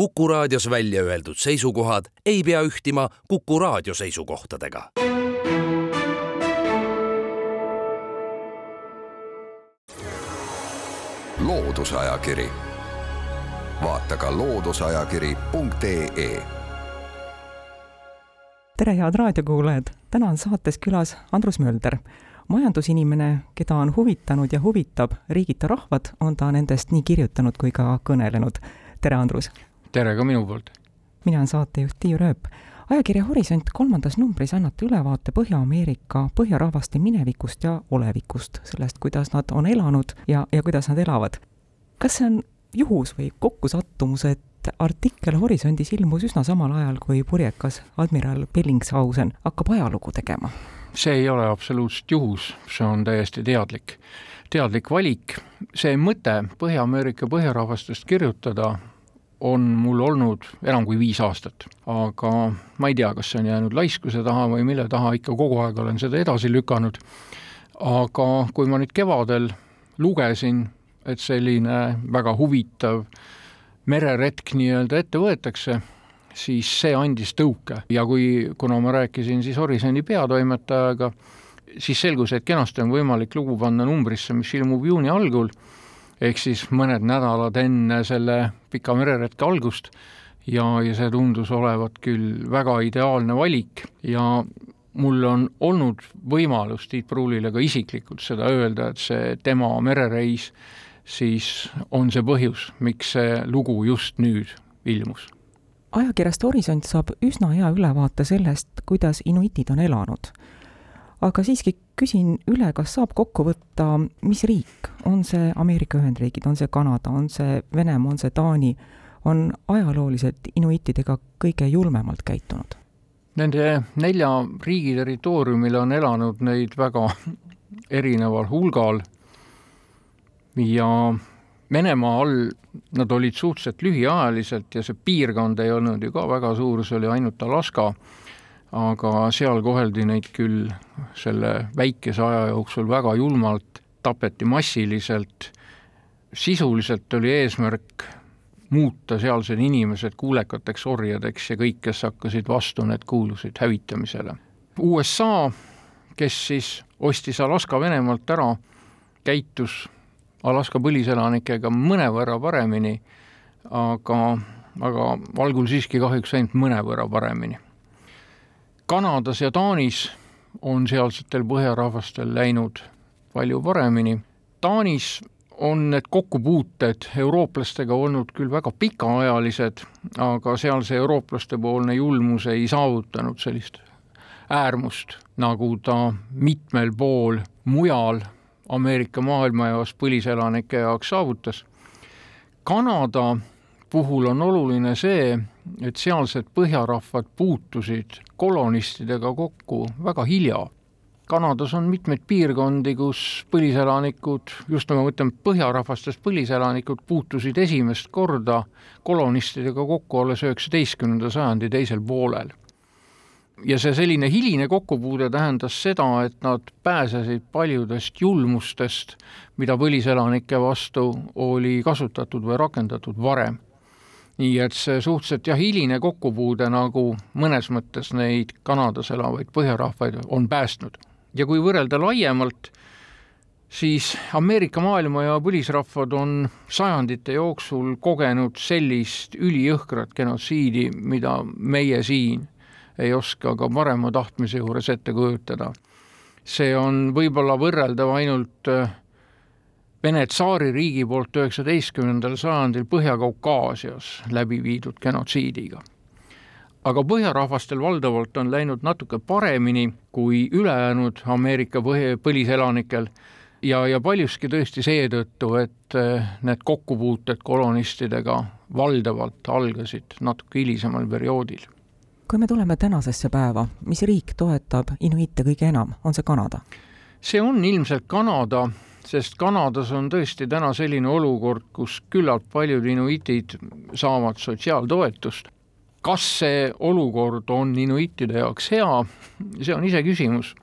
Kuku raadios välja öeldud seisukohad ei pea ühtima Kuku raadio seisukohtadega. loodusajakiri, vaata ka looduseajakiri.ee tere, head raadiokuulajad! täna on saates külas Andrus Mölder. majandusinimene, keda on huvitanud ja huvitab riigita rahvad, on ta nendest nii kirjutanud kui ka kõnelenud. tere, Andrus! Tere ka minu poolt! mina olen saatejuht Tiiu Rööp. ajakirja Horisont kolmandas numbris annate ülevaate Põhja-Ameerika põhjarahvaste minevikust ja olevikust, sellest, kuidas nad on elanud ja, ja kuidas nad elavad. kas see on juhus või kokkusattumus, et artikkel Horisondis ilmus üsna samal ajal, kui purjekas admiral Bellingshausen hakkab ajalugu tegema. see ei ole absoluutselt juhus, see on täiesti teadlik, teadlik valik. see mõte Põhja-Ameerika põhjarahvastest kirjutada on mul olnud enam kui viis aastat, aga ma ei tea, kas see on jäänud laiskuse taha või mille taha, ikka kogu aeg olen seda edasi lükanud. aga kui ma nüüd kevadel lugesin, et selline väga huvitav mereretk nii-öelda ette võetakse, siis see andis tõuke. Ja kui, kuna ma rääkisin siis Horisondi peatoimetajaga, siis selgus, et kenasti on võimalik lugu panna numbrisse, mis ilmub juuni algul ehk siis mõned nädalad enne selle pika mereretke algust ja, ja see tundus olevat küll väga ideaalne valik ja mul on olnud võimalus Tiit Pruulile ka isiklikult seda öelda, et see tema merereis siis on see põhjus, miks see lugu just nüüd ilmus. ajakirjast Horisont saab üsna hea ülevaate sellest, kuidas inuitid on elanud aga siiski küsin üle, kas saab kokku võtta, mis riik, on see Ameerika Ühendriigid, on see Kanada, on see Venemaa, on see Taani, on ajalooliselt inuitidega kõige julmemalt käitunud? Nende nelja riigi territooriumil on elanud neid väga erineval hulgal. Ja Venemaa all nad olid suhteliselt lühiajaliselt ja see piirkond ei olnud ju ka väga suur, see oli ainult Alaska aga seal koheldi neid küll selle väikese aja jooksul väga julmalt, tapeti massiliselt, sisuliselt oli eesmärk muuta sealsed inimesed kuulekateks orjadeks ja kõik, kes hakkasid vastu, need kuulusid hävitamisele. USA, kes siis ostis Alaska Venemaalt ära, käitus Alaska põliselanikega mõnevõrra paremini, aga, aga algul siiski kahjuks ainult mõnevõrra paremini Kanadas ja Taanis on sealsetel põhjarahvastel läinud palju paremini. Taanis on need kokkupuuted eurooplastega olnud küll väga pikaajalised, aga seal see eurooplaste poolne julmus ei saavutanud sellist äärmust, nagu ta mitmel pool mujal Ameerika maailmajaos põliselanike jaoks saavutas. Kanada puhul on oluline see, et sealsed põhjarahvad puutusid kolonistidega kokku väga hilja. Kanadas on mitmeid piirkondi, kus põliselanikud, just nagu ma ütlen, põhjarahvastest põliselanikud puutusid esimest korda kolonistidega kokku alles üheksateistkümnenda sajandi teisel poolel. ja see selline hiline kokkupuude tähendas seda, et nad pääsesid paljudest julmustest, mida põliselanike vastu oli kasutatud või rakendatud varem nii et see suhteliselt jah, hiline kokkupuude nagu mõnes mõttes neid Kanadas elavaid põhjarahvaid on päästnud. ja kui võrrelda laiemalt, siis Ameerika maailma ja põlisrahvad on sajandite jooksul kogenud sellist ülijõhkrat genotsiidi, mida meie siin ei oska ka parema tahtmise juures ette kujutada. see on võib-olla võrreldav ainult äh, Vene tsaaririigi poolt üheksateistkümnendal sajandil Põhja-Kaukaasias läbi viidud genotsiidiga. aga põhjarahvastel valdavalt on läinud natuke paremini kui ülejäänud Ameerika põhi, põliselanikel ja, ja paljuski tõesti seetõttu, et eh, need kokkupuuted kolonistidega valdavalt algasid natuke hilisemal perioodil. kui me tuleme tänasesse päeva, mis riik toetab inuite kõige enam, on see Kanada? see on ilmselt Kanada sest Kanadas on tõesti täna selline olukord, kus küllalt paljud inuitid saavad sotsiaaltoetust. kas see olukord on inuitide jaoks hea, see on iseküsimus.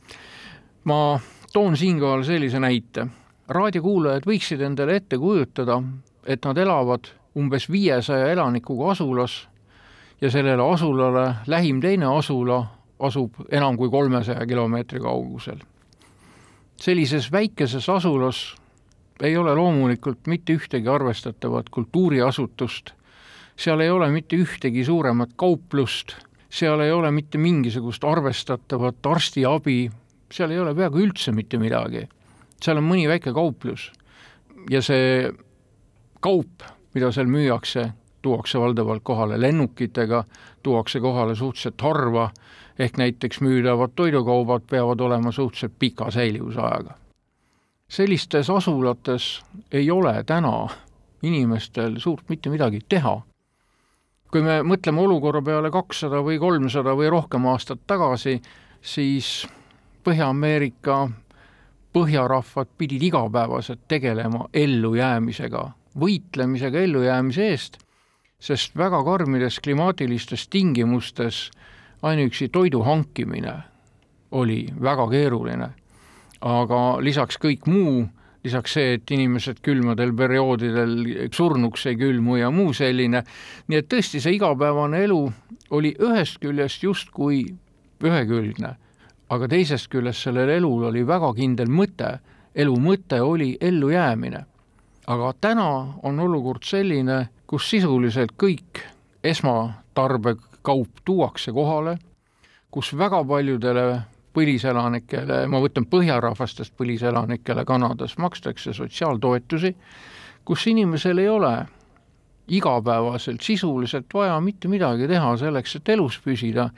ma toon siinkohal sellise näite. raadiokuulajad võiksid endale ette kujutada, et nad elavad umbes viiesaja elanikuga asulas ja sellele asulale lähim teine asula asub enam kui kolmesaja kilomeetri kaugusel. Sellises väikeses asulas ei ole loomulikult mitte ühtegi arvestatavat kultuuriasutust, seal ei ole mitte ühtegi suuremat kauplust, seal ei ole mitte mingisugust arvestatavat arstiabi, seal ei ole peaaegu üldse mitte midagi. seal on mõni väike kauplus ja see kaup, mida seal müüakse, tuuakse valdavalt kohale lennukitega, tuuakse kohale suhteliselt harva, ehk näiteks müüdavad toidukaubad peavad olema suhteliselt pika säilivusajaga. sellistes asulates ei ole täna inimestel suurt mitte midagi teha. kui me mõtleme olukorra peale kakssada või kolmsada või rohkem aastat tagasi, siis Põhja-Ameerika põhjarahvad pidid igapäevaselt tegelema ellujäämisega, võitlemisega ellujäämise eest, sest väga karmides klimaatilistes tingimustes ainuüksi toidu hankimine oli väga keeruline. aga lisaks kõik muu, lisaks see, et inimesed külmadel perioodidel surnuks ei külmu ja muu selline, nii et tõesti, see igapäevane elu oli ühest küljest justkui ühekülgne, aga teisest küljest sellel elul oli väga kindel mõte, elu mõte oli ellujäämine. aga täna on olukord selline, kus sisuliselt kõik esmatarbe kaup tuuakse kohale, kus väga paljudele põliselanikele, ma võtan põhjarahvastest põliselanikele Kanadas, makstakse sotsiaaltoetusi, kus inimesel ei ole igapäevaselt sisuliselt vaja mitte midagi teha selleks, et elus püsida.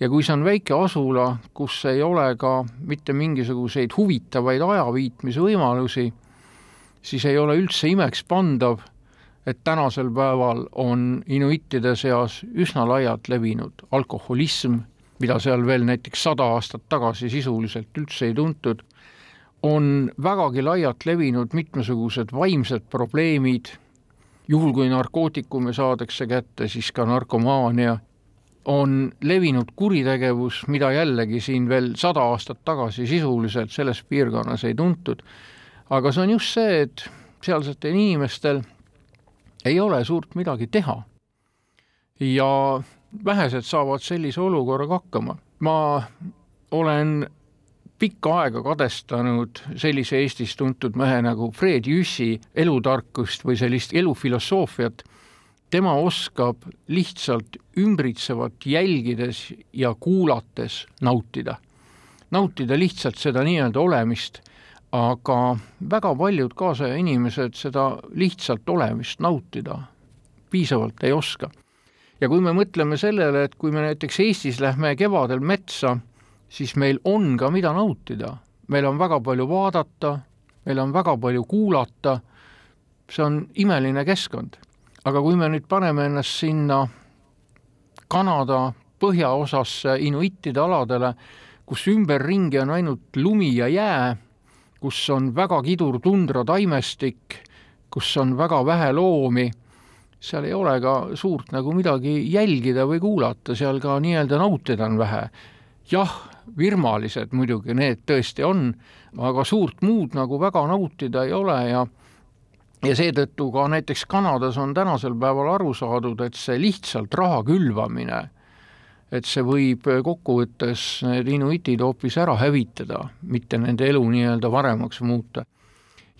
Ja kui see on väike asula, kus ei ole ka mitte mingisuguseid huvitavaid ajaviitmise võimalusi, siis ei ole üldse imekspandav, et tänasel päeval on inuitide seas üsna laialt levinud alkoholism, mida seal veel näiteks sada aastat tagasi sisuliselt üldse ei tuntud, on vägagi laialt levinud mitmesugused vaimsed probleemid, juhul kui narkootikume saadakse kätte, siis ka narkomaania, on levinud kuritegevus, mida jällegi siin veel sada aastat tagasi sisuliselt selles piirkonnas ei tuntud, aga see on just see, et sealsetel inimestel ei ole suurt midagi teha. ja vähesed saavad sellise olukorraga hakkama. ma olen pikka aega kadestanud sellise Eestis tuntud mehe nagu Fred Jüssi elutarkust või sellist elufilosoofiat. tema oskab lihtsalt ümbritsevat jälgides ja kuulates nautida. nautida lihtsalt seda nii-öelda olemist aga väga paljud kaasaja inimesed seda lihtsalt olemist nautida piisavalt ei oska. ja kui me mõtleme sellele, et kui me näiteks Eestis lähme kevadel metsa, siis meil on ka, mida nautida, meil on väga palju vaadata, meil on väga palju kuulata, see on imeline keskkond. aga kui me nüüd paneme ennast sinna Kanada põhjaosasse inuitide aladele, kus ümberringi on ainult lumi ja jää kus on väga kidur tundrataimestik, kus on väga vähe loomi, seal ei ole ka suurt nagu midagi jälgida või kuulata, seal ka nii-öelda nautida on vähe. jah, virmalised muidugi need tõesti on, aga suurt muud nagu väga nautida ei ole ja ja seetõttu ka näiteks Kanadas on tänasel päeval aru saadud, et see lihtsalt raha külvamine et see võib kokkuvõttes need inuitid hoopis ära hävitada, mitte nende elu nii-öelda paremaks muuta.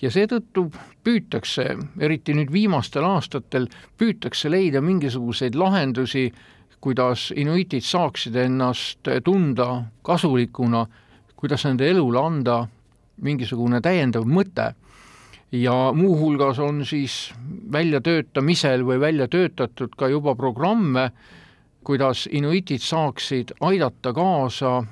ja seetõttu püütakse, eriti nüüd viimastel aastatel, püütakse leida mingisuguseid lahendusi, kuidas inuitid saaksid ennast tunda kasulikuna, kuidas nende elule anda mingisugune täiendav mõte ja muuhulgas on siis väljatöötamisel või välja töötatud ka juba programme, kuidas inuitid saaksid aidata kaasa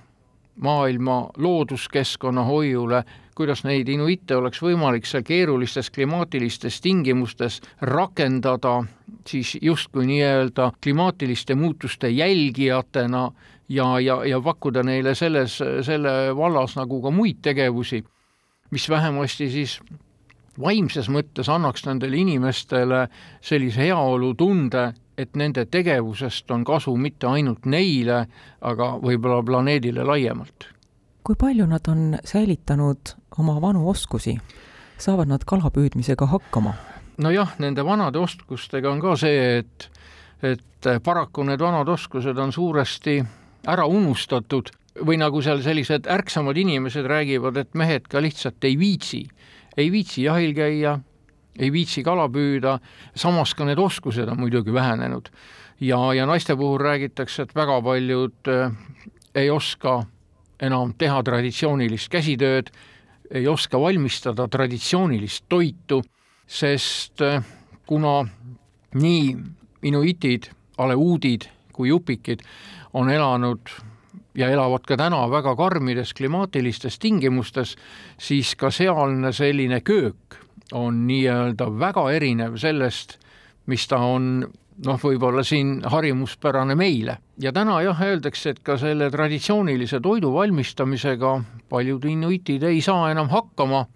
maailma looduskeskkonna hoiule, kuidas neid inuite oleks võimalik seal keerulistes klimaatilistes tingimustes rakendada siis justkui nii-öelda klimaatiliste muutuste jälgijatena ja, ja, ja pakkuda neile selles, selle vallas nagu ka muid tegevusi, mis vähemasti siis vaimses mõttes annaks nendele inimestele sellise heaolutunde, et nende tegevusest on kasu mitte ainult neile, aga võib-olla planeedile laiemalt. kui palju nad on säilitanud oma vanu oskusi? saavad nad kalapüüdmisega hakkama? nojah, nende vanade oskustega on ka see, et, et paraku need vanad oskused on suuresti ära unustatud või nagu seal sellised ärksamad inimesed räägivad, et mehed ka lihtsalt ei viitsi, ei viitsi jahil käia, ei viitsi kala püüda, samas ka need oskused on muidugi vähenenud. ja, ja naiste puhul räägitakse, et väga paljud äh, ei oska enam teha traditsioonilist käsitööd, ei oska valmistada traditsioonilist toitu, sest äh, kuna nii inuitid, aleuudid kui jupikid on elanud ja elavad ka täna väga karmides klimaatilistes tingimustes, siis ka sealne selline köök on nii-öelda väga erinev sellest, mis ta on noh, võib-olla siin harjumuspärane meile. ja täna jah, öeldakse, et ka selle traditsioonilise toidu valmistamisega paljud inuitid ei saa enam hakkama,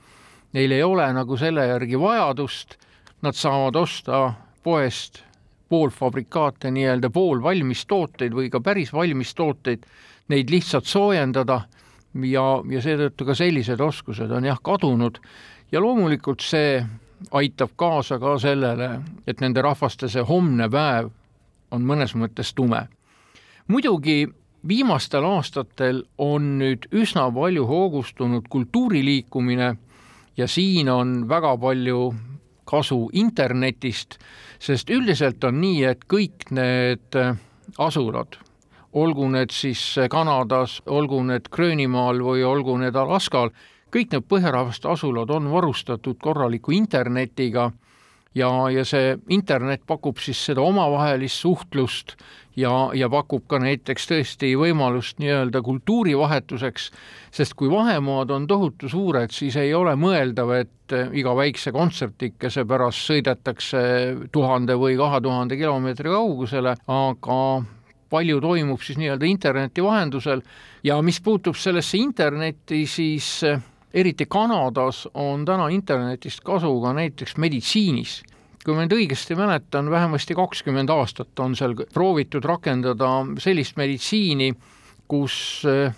neil ei ole nagu selle järgi vajadust, nad saavad osta poest poolfabrikaate, nii-öelda poolvalmis tooteid või ka päris valmis tooteid neid lihtsalt soojendada. Ja, ja seetõttu ka sellised oskused on jah kadunud ja loomulikult see aitab kaasa ka sellele, et nende rahvaste see homne päev on mõnes mõttes tume. muidugi viimastel aastatel on nüüd üsna palju hoogustunud kultuuriliikumine ja siin on väga palju kasu internetist, sest üldiselt on nii, et kõik need asulad, olgu need siis Kanadas, olgu need Gröönimaal või olgu need Alaskal, kõik need põhjarahvaste asulad on varustatud korraliku internetiga ja, ja see internet pakub siis seda omavahelist suhtlust ja, ja pakub ka näiteks tõesti võimalust nii-öelda kultuurivahetuseks, sest kui vahemaad on tohutu suured, siis ei ole mõeldav, et iga väikse kontsertikese pärast sõidetakse tuhande või kahe tuhande kilomeetri kaugusele, aga palju toimub siis nii-öelda interneti vahendusel. Ja mis puutub sellesse internetti, siis eh, eriti Kanadas on täna internetist kasu ka näiteks meditsiinis kui ma nüüd õigesti mäletan, vähemasti kakskümmend aastat on seal proovitud rakendada sellist meditsiini, kus eh,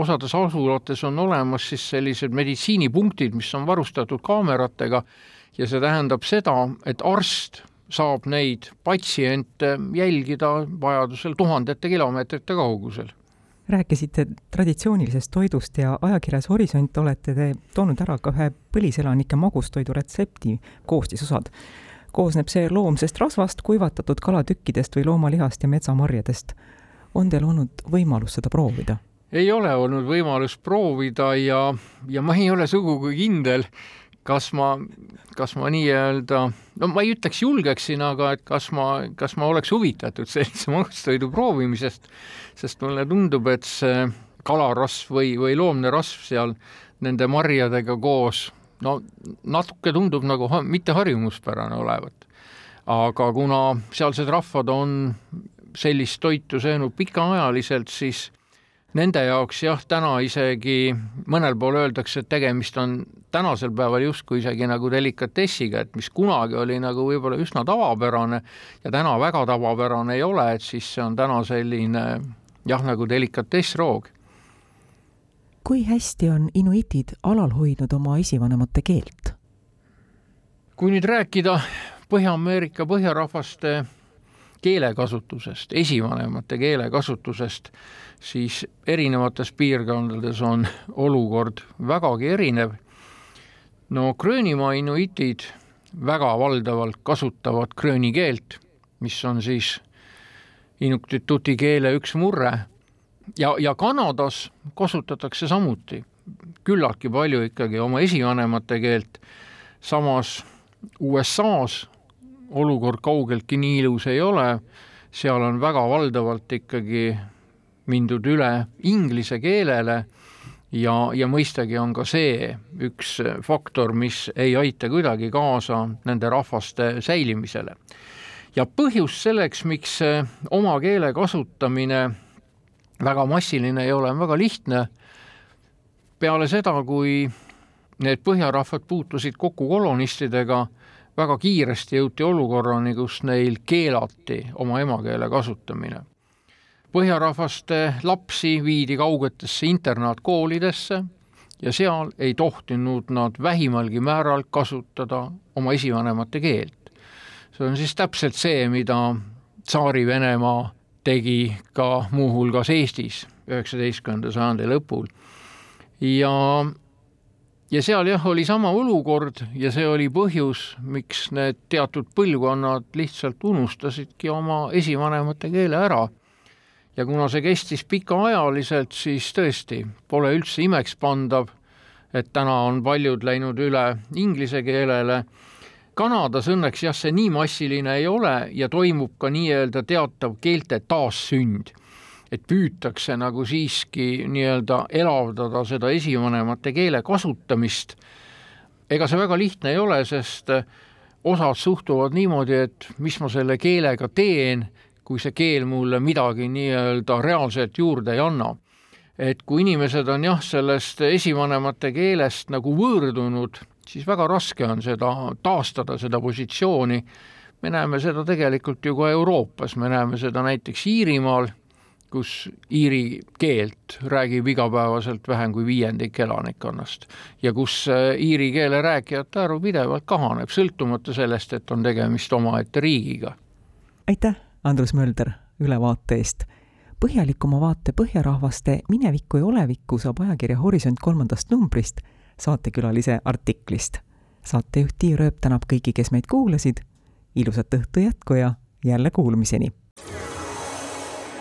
osades asulates on olemas siis sellised meditsiinipunktid, mis on varustatud kaameratega ja see tähendab seda, et arst saab neid patsiente jälgida vajadusel tuhandete kilomeetrite kaugusel. Rääkisite traditsioonilisest toidust ja ajakirjas Horisont olete te toonud ära ka ühe põliselanike magustoidu retsepti koostisosad. koosneb see loomsest rasvast, kuivatatud kalatükkidest või loomalihast ja metsamarjadest. on teil olnud võimalus seda proovida? ei ole olnud võimalust proovida ja, ja ma ei ole sugugi kindel, kas ma, kas ma nii-öelda, no ma ei ütleks julgeksin, aga et kas ma, kas ma oleks huvitatud sellise magustoidu proovimisest, sest mulle tundub, et see kalarasv või, või loomne rasv seal nende marjadega koos, no natuke tundub nagu ha mitte harjumuspärane olevat. aga kuna sealsed rahvad on sellist toitu söönud pikaajaliselt, siis nende jaoks jah, täna isegi mõnel pool öeldakse, et tegemist on tänasel päeval justkui isegi nagu delikatessiga, et mis kunagi oli nagu võib-olla üsna tavapärane ja täna väga tavapärane ei ole, et siis see on täna selline jah, nagu delikatessroog. kui hästi on inuitid alal hoidnud oma esivanemate keelt? kui nüüd rääkida Põhja-Ameerika põhjarahvaste keelekasutusest, esivanemate keelekasutusest, siis erinevates piirkondades on olukord vägagi erinev. no Gröönimaa inuitid väga valdavalt kasutavad grööni keelt, mis on siis inuktituti keele üks murre ja, ja Kanadas kasutatakse samuti küllaltki palju ikkagi oma esivanemate keelt, samas USA-s olukord kaugeltki nii ilus ei ole, seal on väga valdavalt ikkagi mindud üle inglise keelele ja, ja mõistagi on ka see üks faktor, mis ei aita kuidagi kaasa nende rahvaste säilimisele. ja põhjus selleks, miks oma keele kasutamine väga massiline ei ole, on väga lihtne. peale seda, kui need põhjarahvad puutusid kokku kolonistidega, väga kiiresti jõuti olukorrani, kus neil keelati oma emakeele kasutamine põhjarahvaste lapsi viidi kaugetesse internaatkoolidesse, ja seal ei tohtinud nad vähimalgi määral kasutada oma esivanemate keelt. see on siis täpselt see, mida Tsaari-Venemaa tegi ka muuhulgas Eestis üheksateistkümnenda sajandi lõpul. ja, ja seal jah, oli sama olukord ja see oli põhjus, miks need teatud põlvkonnad lihtsalt unustasidki oma esivanemate keele ära ja kuna see kestis pikaajaliselt, siis tõesti pole üldse imekspandav, et täna on paljud läinud üle inglise keelele. Kanadas õnneks jah, see nii massiline ei ole ja toimub ka nii-öelda teatav keelte taassünd. Et püütakse nagu siiski nii-öelda elavdada seda esivanemate keele kasutamist. ega see väga lihtne ei ole, sest osad suhtuvad niimoodi, et mis ma selle keelega teen kui see keel mulle midagi nii-öelda reaalselt juurde ei anna. et kui inimesed on jah, sellest esivanemate keelest nagu võõrdunud, siis väga raske on seda taastada, seda positsiooni. me näeme seda tegelikult ju ka Euroopas, me näeme seda näiteks Iirimaal, kus iiri keelt räägib igapäevaselt vähem kui viiendik elanikkonnast ja kus iiri keele rääkijate arv pidevalt kahaneb, sõltumata sellest, et on tegemist omaette riigiga. aitäh Andrus Mölder ülevaate eest. põhjalikuma vaate põhjarahvaste minevikku ja olevikku saab ajakirja Horisont kolmandast numbrist saatekülalise artiklist. saatejuht Tiia Rööp tänab kõiki, kes meid kuulasid, ilusat õhtu jätku ja jälle kuulmiseni!